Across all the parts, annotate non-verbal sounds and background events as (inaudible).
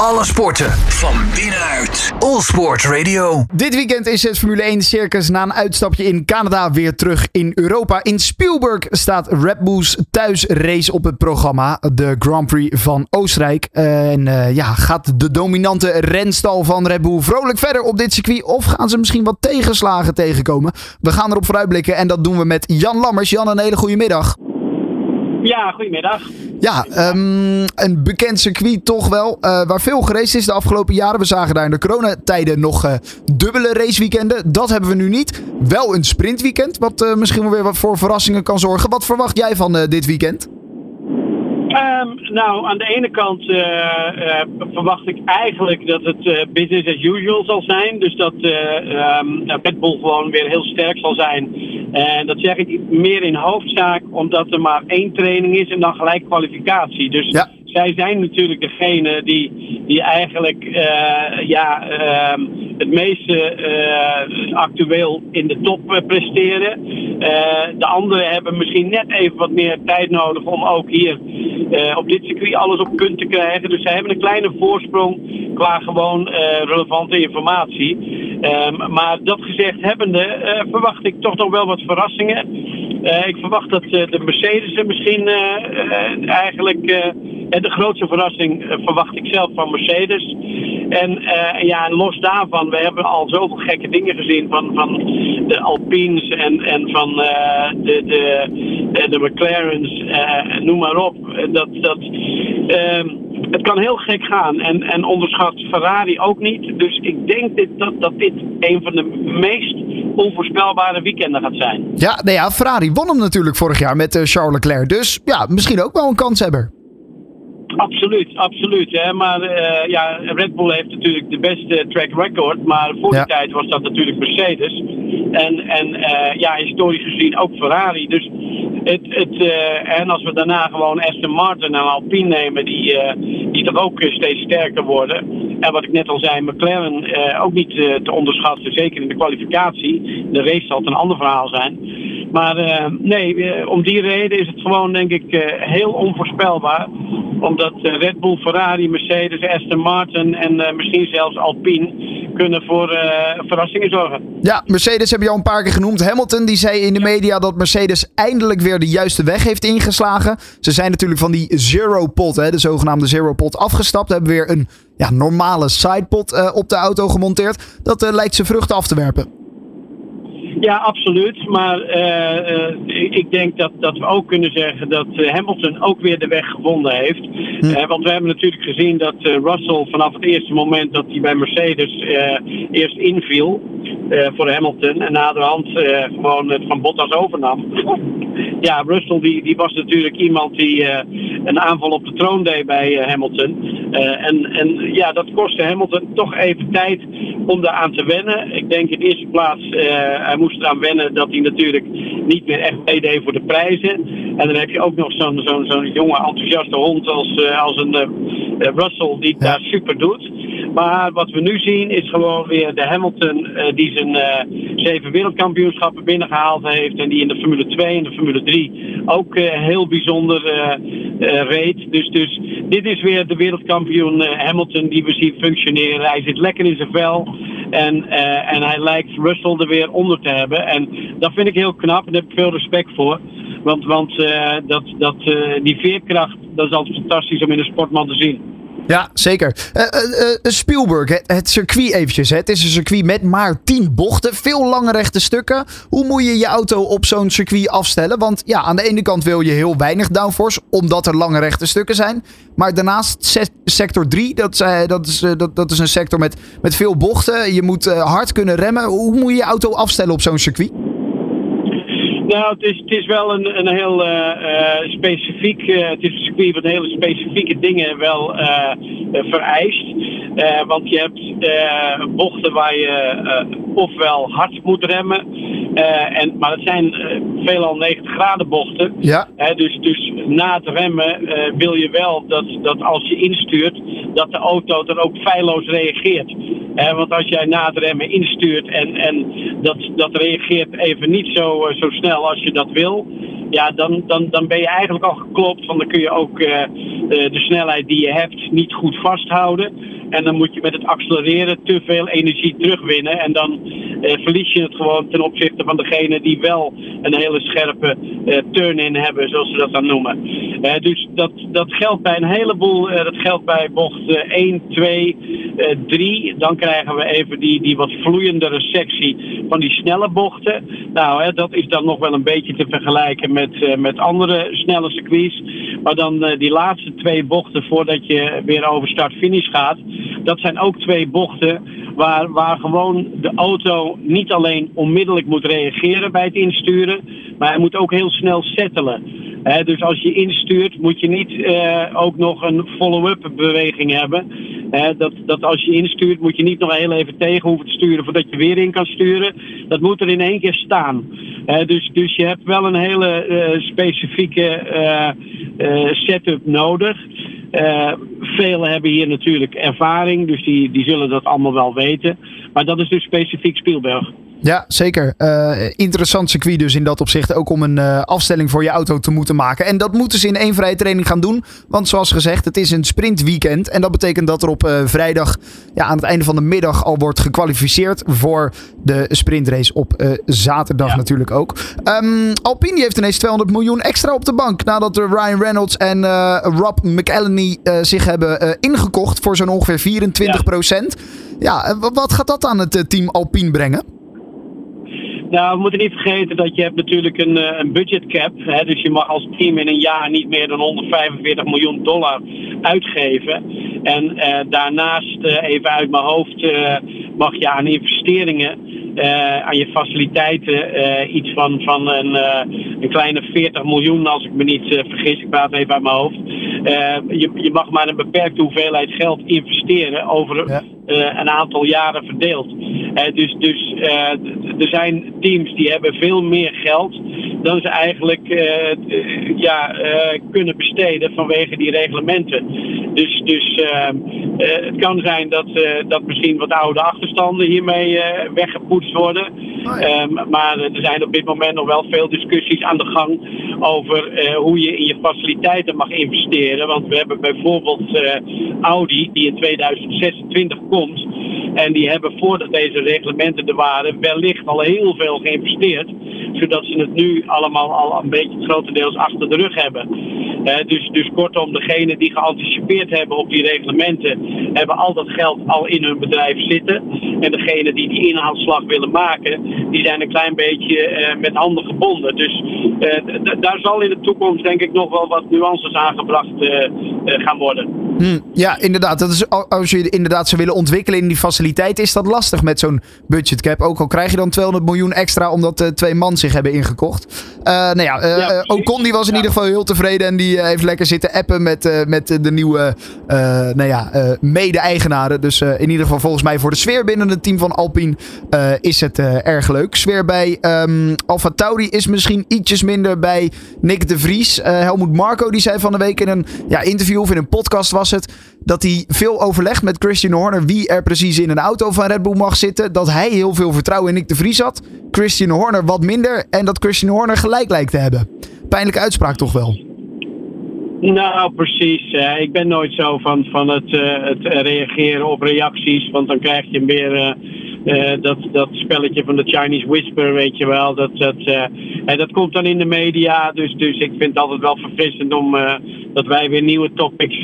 Alle sporten van binnenuit. All Sport Radio. Dit weekend is het Formule 1 circus na een uitstapje in Canada weer terug in Europa. In Spielberg staat Red Bull's thuisrace op het programma, de Grand Prix van Oostenrijk. En uh, ja, gaat de dominante renstal van Red Bull vrolijk verder op dit circuit? Of gaan ze misschien wat tegenslagen tegenkomen? We gaan erop vooruitblikken en dat doen we met Jan Lammers. Jan, een hele goede middag. Ja, goedemiddag. Ja, um, een bekend circuit toch wel. Uh, waar veel gereisd is de afgelopen jaren. We zagen daar in de coronatijden nog uh, dubbele raceweekenden. Dat hebben we nu niet. Wel een sprintweekend, wat uh, misschien wel weer wat voor verrassingen kan zorgen. Wat verwacht jij van dit weekend? Um, nou, aan de ene kant uh, uh, verwacht ik eigenlijk dat het uh, business as usual zal zijn. Dus dat um, Red Bull gewoon weer heel sterk zal zijn. En dat zeg ik meer in hoofdzaak omdat er maar één training is en dan gelijk kwalificatie. Dus ja. Zij zijn natuurlijk degene die, die eigenlijk ja, ehm, het meeste actueel in de top presteren. de anderen hebben misschien net even wat meer tijd nodig om ook hier op dit circuit alles op punt te krijgen. Dus zij hebben een kleine voorsprong qua gewoon relevante informatie. Um, maar dat gezegd hebbende verwacht ik toch nog wel wat verrassingen. ik verwacht dat de Mercedes misschien eigenlijk de grootste verrassing verwacht ik zelf van Mercedes. En ja, los daarvan, we hebben al zoveel gekke dingen gezien van, van de Alpines en, en van de, de, de McLaren's, noem maar op dat, dat, uh, het kan heel gek gaan. En, en onderschat Ferrari ook niet. Dus ik denk dit, dat, dat dit een van de meest onvoorspelbare weekenden gaat zijn. Ja, nou ja, Ferrari won hem natuurlijk vorig jaar met uh, Charles Leclerc. Dus ja, misschien ook wel een kanshebber. Absoluut, absoluut. Hè. Maar uh, ja, Red Bull heeft natuurlijk de beste track record. Maar voor die tijd was dat natuurlijk Mercedes. En, en uh, ja, historisch gezien ook Ferrari. Dus het, het, uh, en als we daarna gewoon Aston Martin en Alpine nemen, die, die toch ook steeds sterker worden. En wat ik net al zei, McLaren ook niet te onderschatten, zeker in de kwalificatie. De race zal het een ander verhaal zijn. Maar nee, om die reden is het gewoon, denk ik, heel onvoorspelbaar omdat Red Bull, Ferrari, Mercedes, Aston Martin en misschien zelfs Alpine kunnen voor uh, verrassingen zorgen. Ja, Mercedes heb je al een paar keer genoemd. Hamilton die zei in de media dat Mercedes eindelijk weer de juiste weg heeft ingeslagen. Ze zijn natuurlijk van die zero pot, hè, de zogenaamde zero pot, afgestapt. Hebben weer een ja, normale sidepot uh, op de auto gemonteerd. Dat uh, lijkt ze vruchten af te werpen. Ja, absoluut. Maar uh, uh, ik denk dat, dat we ook kunnen zeggen dat uh, Hamilton ook weer de weg gevonden heeft. Hm. want we hebben natuurlijk gezien dat Russell vanaf het eerste moment dat hij bij Mercedes eerst inviel voor Hamilton en na de hand gewoon het van Bottas overnam. Ja, Russell die, die was natuurlijk iemand die een aanval op de troon deed bij Hamilton. en, en ja, dat kostte Hamilton toch even tijd om daar aan te wennen. Ik denk in eerste plaats, hij moest eraan wennen dat hij natuurlijk niet meer echt meedeed voor de prijzen. En dan heb je ook nog zo'n zo'n zo'n jonge enthousiaste hond als, uh, als een uh, Russell die het daar super doet. Maar wat we nu zien is gewoon weer de Hamilton die zijn zeven wereldkampioenschappen binnengehaald heeft. En die in de Formule 2 en de Formule 3 ook heel bijzonder reed. Dus, dus dit is weer de wereldkampioen Hamilton die we zien functioneren. Hij zit lekker in zijn vel. En, uh, en hij lijkt Russell er weer onder te hebben. En dat vind ik heel knap en daar heb ik veel respect voor. Want, want uh, dat, dat, uh, die veerkracht, dat is altijd fantastisch om in een sportman te zien. Ja, zeker. Uh, Spielberg, het, het, circuit eventjes. Hè. Het is een circuit met maar 10 bochten. Veel lange rechte stukken. Hoe moet je je auto op zo'n circuit afstellen? Want ja, aan de ene kant wil je heel weinig downforce, omdat er lange rechte stukken zijn. Maar daarnaast sector 3, dat, dat, is, dat, dat is een sector met, met veel bochten. Je moet hard kunnen remmen. Hoe moet je je auto afstellen op zo'n circuit? Nou, het is, het is wel een, een heel uh, specifiek, uh, het is een circuit wat hele specifieke dingen wel vereist. want je hebt bochten waar je ofwel hard moet remmen, en, maar het zijn veelal 90 graden bochten. Ja. dus, dus na het remmen wil je wel dat, dat als je instuurt, dat de auto er ook feilloos reageert. Want als jij na het remmen instuurt en, en dat, dat reageert even niet zo, zo snel als je dat wil, ja, dan, dan, dan ben je eigenlijk al geklopt. Want dan kun je ook uh, de snelheid die je hebt niet goed vasthouden. En dan moet je met het accelereren te veel energie terugwinnen. En dan eh, verlies je het gewoon ten opzichte van degene die wel een hele scherpe uh, turn-in hebben, zoals ze dat dan noemen. Uh, dus dat, dat geldt bij een heleboel. Dat geldt bij bocht 1, 2, 3. Dan krijgen we even die, die wat vloeiendere sectie van die snelle bochten. Nou, dat is dan nog wel een beetje te vergelijken met, met andere snelle circuits. Maar dan die laatste twee bochten voordat je weer over start-finish gaat. Dat zijn ook twee bochten waar, waar gewoon de auto niet alleen onmiddellijk moet reageren bij het insturen, maar hij moet ook heel snel settelen. dus als je instuurt, moet je niet uh, ook nog een follow-up beweging hebben. dat, dat als je instuurt, moet je niet nog heel even tegen hoeven te sturen voordat je weer in kan sturen. Dat moet er in één keer staan. dus, dus je hebt wel een hele uh, specifieke uh, setup nodig. Velen hebben hier natuurlijk ervaring, dus die, die zullen dat allemaal wel weten. Maar dat is dus specifiek Spielberg. Ja, zeker. Uh, interessant circuit dus in dat opzicht. Ook om een uh, afstelling voor je auto te moeten maken. En dat moeten ze in één vrije training gaan doen. Want zoals gezegd, het is een sprintweekend. En dat betekent dat er op uh, vrijdag ja, aan het einde van de middag al wordt gekwalificeerd voor de sprintrace op zaterdag ja. natuurlijk ook. Um, Alpine heeft ineens 200 miljoen extra op de bank. Nadat Ryan Reynolds en Rob McElhenney zich hebben ingekocht voor zo'n ongeveer 24 procent. Ja, ja wat gaat dat aan het team Alpine brengen? Nou, we moeten niet vergeten dat je hebt natuurlijk een, eh, een budgetcap. Hè, dus je mag als team in een jaar niet meer dan 145 miljoen dollar uitgeven. En uh, daarnaast, uh, even uit mijn hoofd, uh, mag je aan investeringen, aan je faciliteiten, iets van, van een, een kleine 40 miljoen, als ik me niet vergis. Ik praat even uit mijn hoofd. je, je mag maar een beperkte hoeveelheid geld investeren over ja. Een aantal jaren verdeeld. dus dus er zijn teams die hebben veel meer geld dan ze eigenlijk uh, ja, uh, kunnen besteden vanwege die reglementen. Dus, dus uh, het kan zijn dat, dat misschien wat oude achterstanden hiermee weggepoetst worden. Oh ja. Ehm, maar er zijn op dit moment nog wel veel discussies aan de gang over hoe je in je faciliteiten mag investeren. Want we hebben bijvoorbeeld Audi die in 2026 komt. En die hebben voordat deze reglementen er waren wellicht al heel veel geïnvesteerd. Zodat ze het nu allemaal al een beetje grotendeels achter de rug hebben. dus, dus kortom, degenen die geanticipeerd hebben op die reglementen, hebben al dat geld al in hun bedrijf zitten. En degenen die die inhaalslag willen maken, die zijn een klein beetje uh, met handen gebonden. Dus uh, daar zal in de toekomst denk ik nog wel wat nuances aangebracht uh, gaan worden. Hmm, ja, inderdaad. Dat is, als je inderdaad zou willen ontwikkelen in die faciliteit, is dat lastig met zo'n budgetcap. Ook al krijg je dan 200 miljoen extra omdat twee man zich hebben ingekocht. nou ja, ja Ocon die was in ja. ieder geval heel tevreden en die heeft lekker zitten appen met, met de nieuwe nou ja, mede-eigenaren. Dus in ieder geval volgens mij voor de sfeer binnen het team van Alpine is het erg leuk. Sfeer bij um, Alfa Tauri is misschien ietsjes minder bij Nick de Vries. Helmoet Marco die zei van de week in een ja, interview of in een podcast was het dat hij veel overlegt met Christian Horner wie er precies in een auto van Red Bull mag zitten. Dat hij heel veel vertrouwen in Nick de Vries had. Christian Horner wat minder en dat Christian Horner gelijk lijkt te hebben. Pijnlijke uitspraak toch wel? Nou, precies. Ik ben nooit zo van, van het, uh, het reageren op reacties, want dan krijg je meer uh, uh, dat, dat spelletje van de Chinese Whisper, weet je wel. Dat, dat, uh, en dat komt dan in de media. Dus, dus ik vind het altijd wel verfrissend om uh, dat wij weer nieuwe topics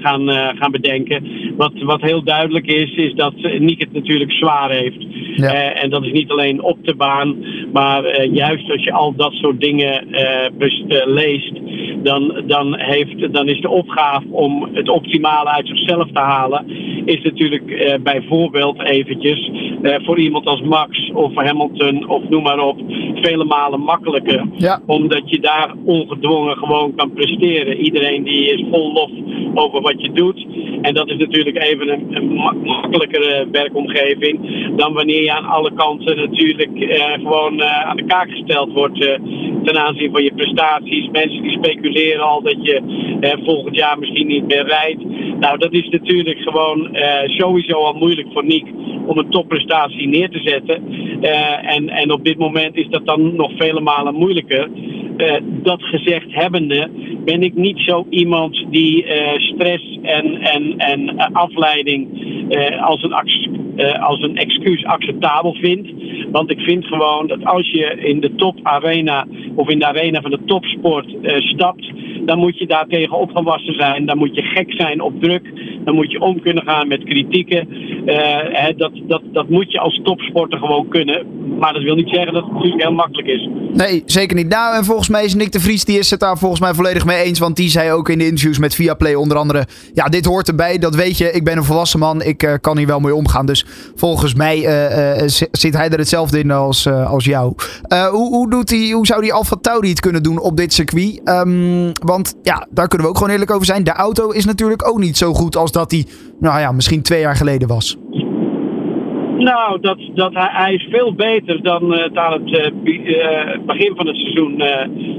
gaan, gaan bedenken. Wat, wat heel duidelijk is, is dat Nick het natuurlijk zwaar heeft. Ja. en dat is niet alleen op de baan, maar juist als je al dat soort dingen leest, dan, dan, heeft, dan is de opgave om het optimale uit zichzelf te halen, is natuurlijk bijvoorbeeld eventjes voor iemand als Max of Hamilton of noem maar op vele malen makkelijker. Ja. Omdat je daar ongedwongen gewoon kan presteren. Iedereen die is vol lof over wat je doet. En dat is natuurlijk even een, makkelijkere werkomgeving dan wanneer je aan alle kanten natuurlijk uh, gewoon uh, aan de kaak gesteld wordt ten aanzien van je prestaties. Mensen die speculeren al dat je volgend jaar misschien niet meer rijdt. Nou, dat is natuurlijk gewoon sowieso al moeilijk voor Nick om een topprestatie neer te zetten. En, en op dit moment is dat dan nog vele malen moeilijker. Eh, dat gezegd hebbende, ben ik niet zo iemand die eh, stress en, en, en eh, afleiding als, een, als een excuus acceptabel vindt. Want ik vind gewoon dat als je in de toparena of in de arena van de topsport stapt, dan moet je daar tegen opgewassen zijn. Dan moet je gek zijn op druk. Dan moet je om kunnen gaan met kritieken. Eh, dat, dat, dat moet je als topsporter gewoon kunnen. Maar dat wil niet zeggen dat het natuurlijk heel makkelijk is. Nee, zeker niet. Nou, en volgens mij is Nick de Vries, die is het daar volgens mij volledig mee eens. Want die zei ook in de interviews met Viaplay onder andere... Ja, dit hoort erbij, dat weet je. Ik ben een volwassen man, ik eh, kan hier wel mee omgaan. Dus volgens mij eh, zi- zit hij er hetzelfde in als, als jou. Hoe, hoe, doet hij, hoe zou die Alfa Tauri het kunnen doen op dit circuit? Ehm, want ja, daar kunnen we ook gewoon eerlijk over zijn. De auto is natuurlijk ook niet zo goed als dat die, nou ja, misschien twee jaar geleden was. Nou, dat, dat hij, hij is veel beter dan eh, het aan het eh, bi- eh, begin van het seizoen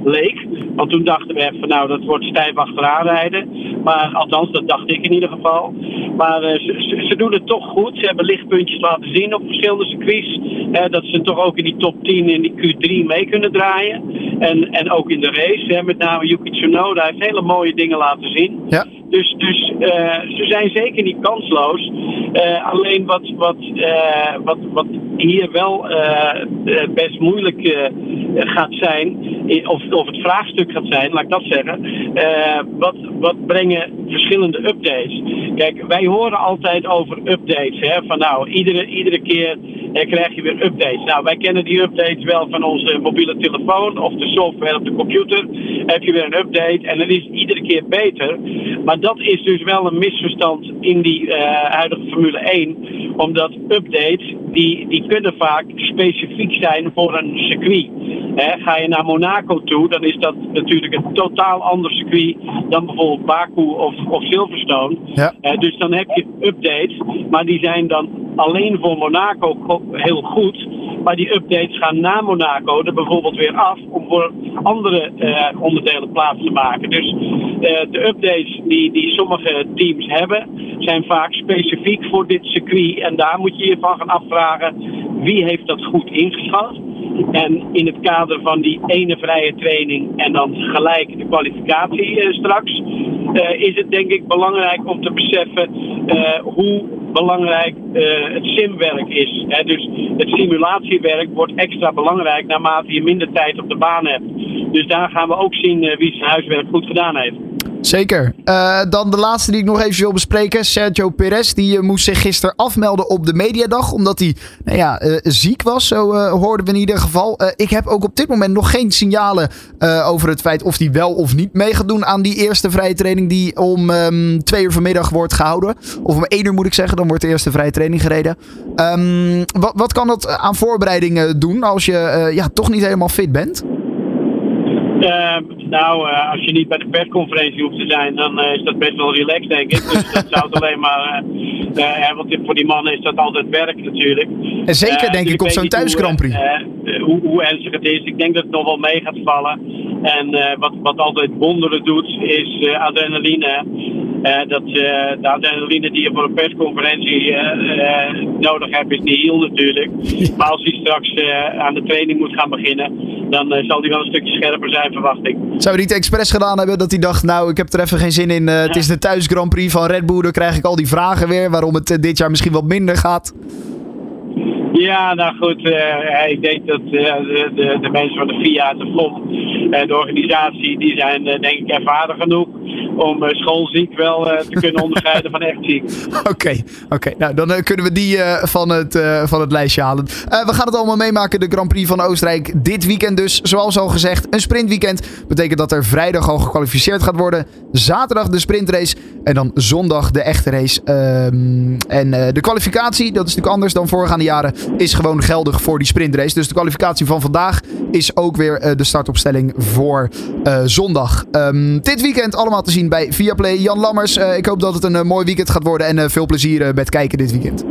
leek. Want toen dachten we even, nou, dat wordt stijf achteraan rijden. Maar althans, dat dacht ik in ieder geval. Maar ze, ze- doen het toch goed. Ze hebben lichtpuntjes laten zien op verschillende circuits. dat ze toch ook in die top 10 in die Q3 mee kunnen draaien. En, en ook in de race. Hè, met name Yuki Tsunoda heeft hele mooie dingen laten zien. Ja. Dus, dus ze zijn zeker niet kansloos. Eh, alleen wat, wat, eh, wat, wat hier wel eh, eh, best moeilijk eh, gaat zijn, of, of het vraagstuk gaat zijn, laat ik dat zeggen. eh, wat, wat brengen verschillende updates? Kijk, wij horen altijd over updates. Hè, van nou, iedere, iedere keer eh, krijg je weer updates. Nou, wij kennen die updates wel van onze mobiele telefoon of de software op de computer. Heb je weer een update en dan is het iedere keer beter. Maar dat is dus wel een misverstand in die eh, huidige Formule 1. Omdat updates, die, die kunnen vaak specifiek zijn voor een circuit. Ga je naar Monaco toe, dan is dat natuurlijk een totaal ander circuit dan bijvoorbeeld Baku of, of Silverstone. Ja. Eh, dus dan heb je updates, maar die zijn dan alleen voor Monaco heel goed. Maar die updates gaan na Monaco er bijvoorbeeld weer af om voor andere eh, onderdelen plaats te maken. Dus eh, de updates die, die sommige teams hebben, zijn vaak specifiek voor dit circuit. En daar moet je je van gaan afvragen wie heeft dat goed ingeschat. En in het kader van die ene vrije training en dan gelijk de kwalificatie eh, straks, is het denk ik belangrijk om te beseffen hoe belangrijk eh, het simwerk is. Hè? Dus het simulatiewerk wordt extra belangrijk naarmate je minder tijd op de baan hebt. Dus daar gaan we ook zien eh, wie zijn huiswerk goed gedaan heeft. Zeker. Eh, dan de laatste die ik nog even wil bespreken. Sergio Perez. Die eh, moest zich gisteren afmelden op de mediadag. Omdat hij nou ja, eh, ziek was. Zo hoorden we in ieder geval. Ik heb ook op dit moment nog geen signalen over het feit of hij wel of niet mee gaat doen aan die eerste vrije training. Die om ehm, twee uur vanmiddag wordt gehouden. Of om één uur moet ik zeggen. Dan wordt de eerste vrije training gereden. Ehm, wat, wat kan dat aan voorbereidingen doen als je ja, toch niet helemaal fit bent? Ehm, nou, eh, als je niet bij de persconferentie hoeft te zijn, dan eh, is dat best wel relaxed, denk ik. Dus dat zou het (laughs) alleen maar. eh, want voor die mannen is dat altijd werk natuurlijk. En zeker denk dus ik op weet zo'n thuis hoe, Grand Prix. hoe, hoe ernstig het is. Ik denk dat het nog wel mee gaat vallen. En eh, wat, wat altijd wonderen doet, is eh, adrenaline. Eh, dat, de adrenaline die je voor een persconferentie nodig hebt, is niet heel natuurlijk. (laughs) Maar als hij straks aan de training moet gaan beginnen, dan zal hij wel een stukje scherper zijn, verwacht ik. Zou hij niet expres gedaan hebben dat hij dacht, nou, ik heb er even geen zin in. Het is de thuis Grand Prix van Red Bull. Dan krijg ik al die vragen weer waarom het dit jaar misschien wat minder gaat. Ja, nou goed, eh, ik denk dat eh, de, de, mensen van de FIA, de FOM, eh, de organisatie, die zijn eh, denk ik ervaren genoeg om eh, schoolziek wel eh, te kunnen (laughs) onderscheiden van echt ziek. Oké, oké. Nou, dan eh, kunnen we die van, het, van het lijstje halen. We gaan het allemaal meemaken, de Grand Prix van Oostenrijk. Dit weekend dus, zoals al gezegd, een sprintweekend. Betekent dat er vrijdag al gekwalificeerd gaat worden. Zaterdag de sprintrace. En dan zondag de echte race. Ehm, en de kwalificatie, dat is natuurlijk anders dan voorgaande jaren, is gewoon geldig voor die sprintrace. Dus de kwalificatie van vandaag is ook weer de startopstelling voor zondag. Ehm, dit weekend allemaal te zien bij Viaplay. Jan Lammers, eh, ik hoop dat het een eh, mooi weekend gaat worden. En eh, veel plezier met kijken dit weekend.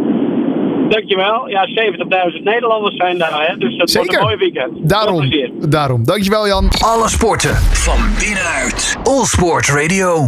Dankjewel. Ja, 70.000 Nederlanders zijn daar, hè, dus dat wordt een mooi weekend. Daarom, daarom. Dankjewel Jan. Alle sporten van binnenuit. All Sport Radio.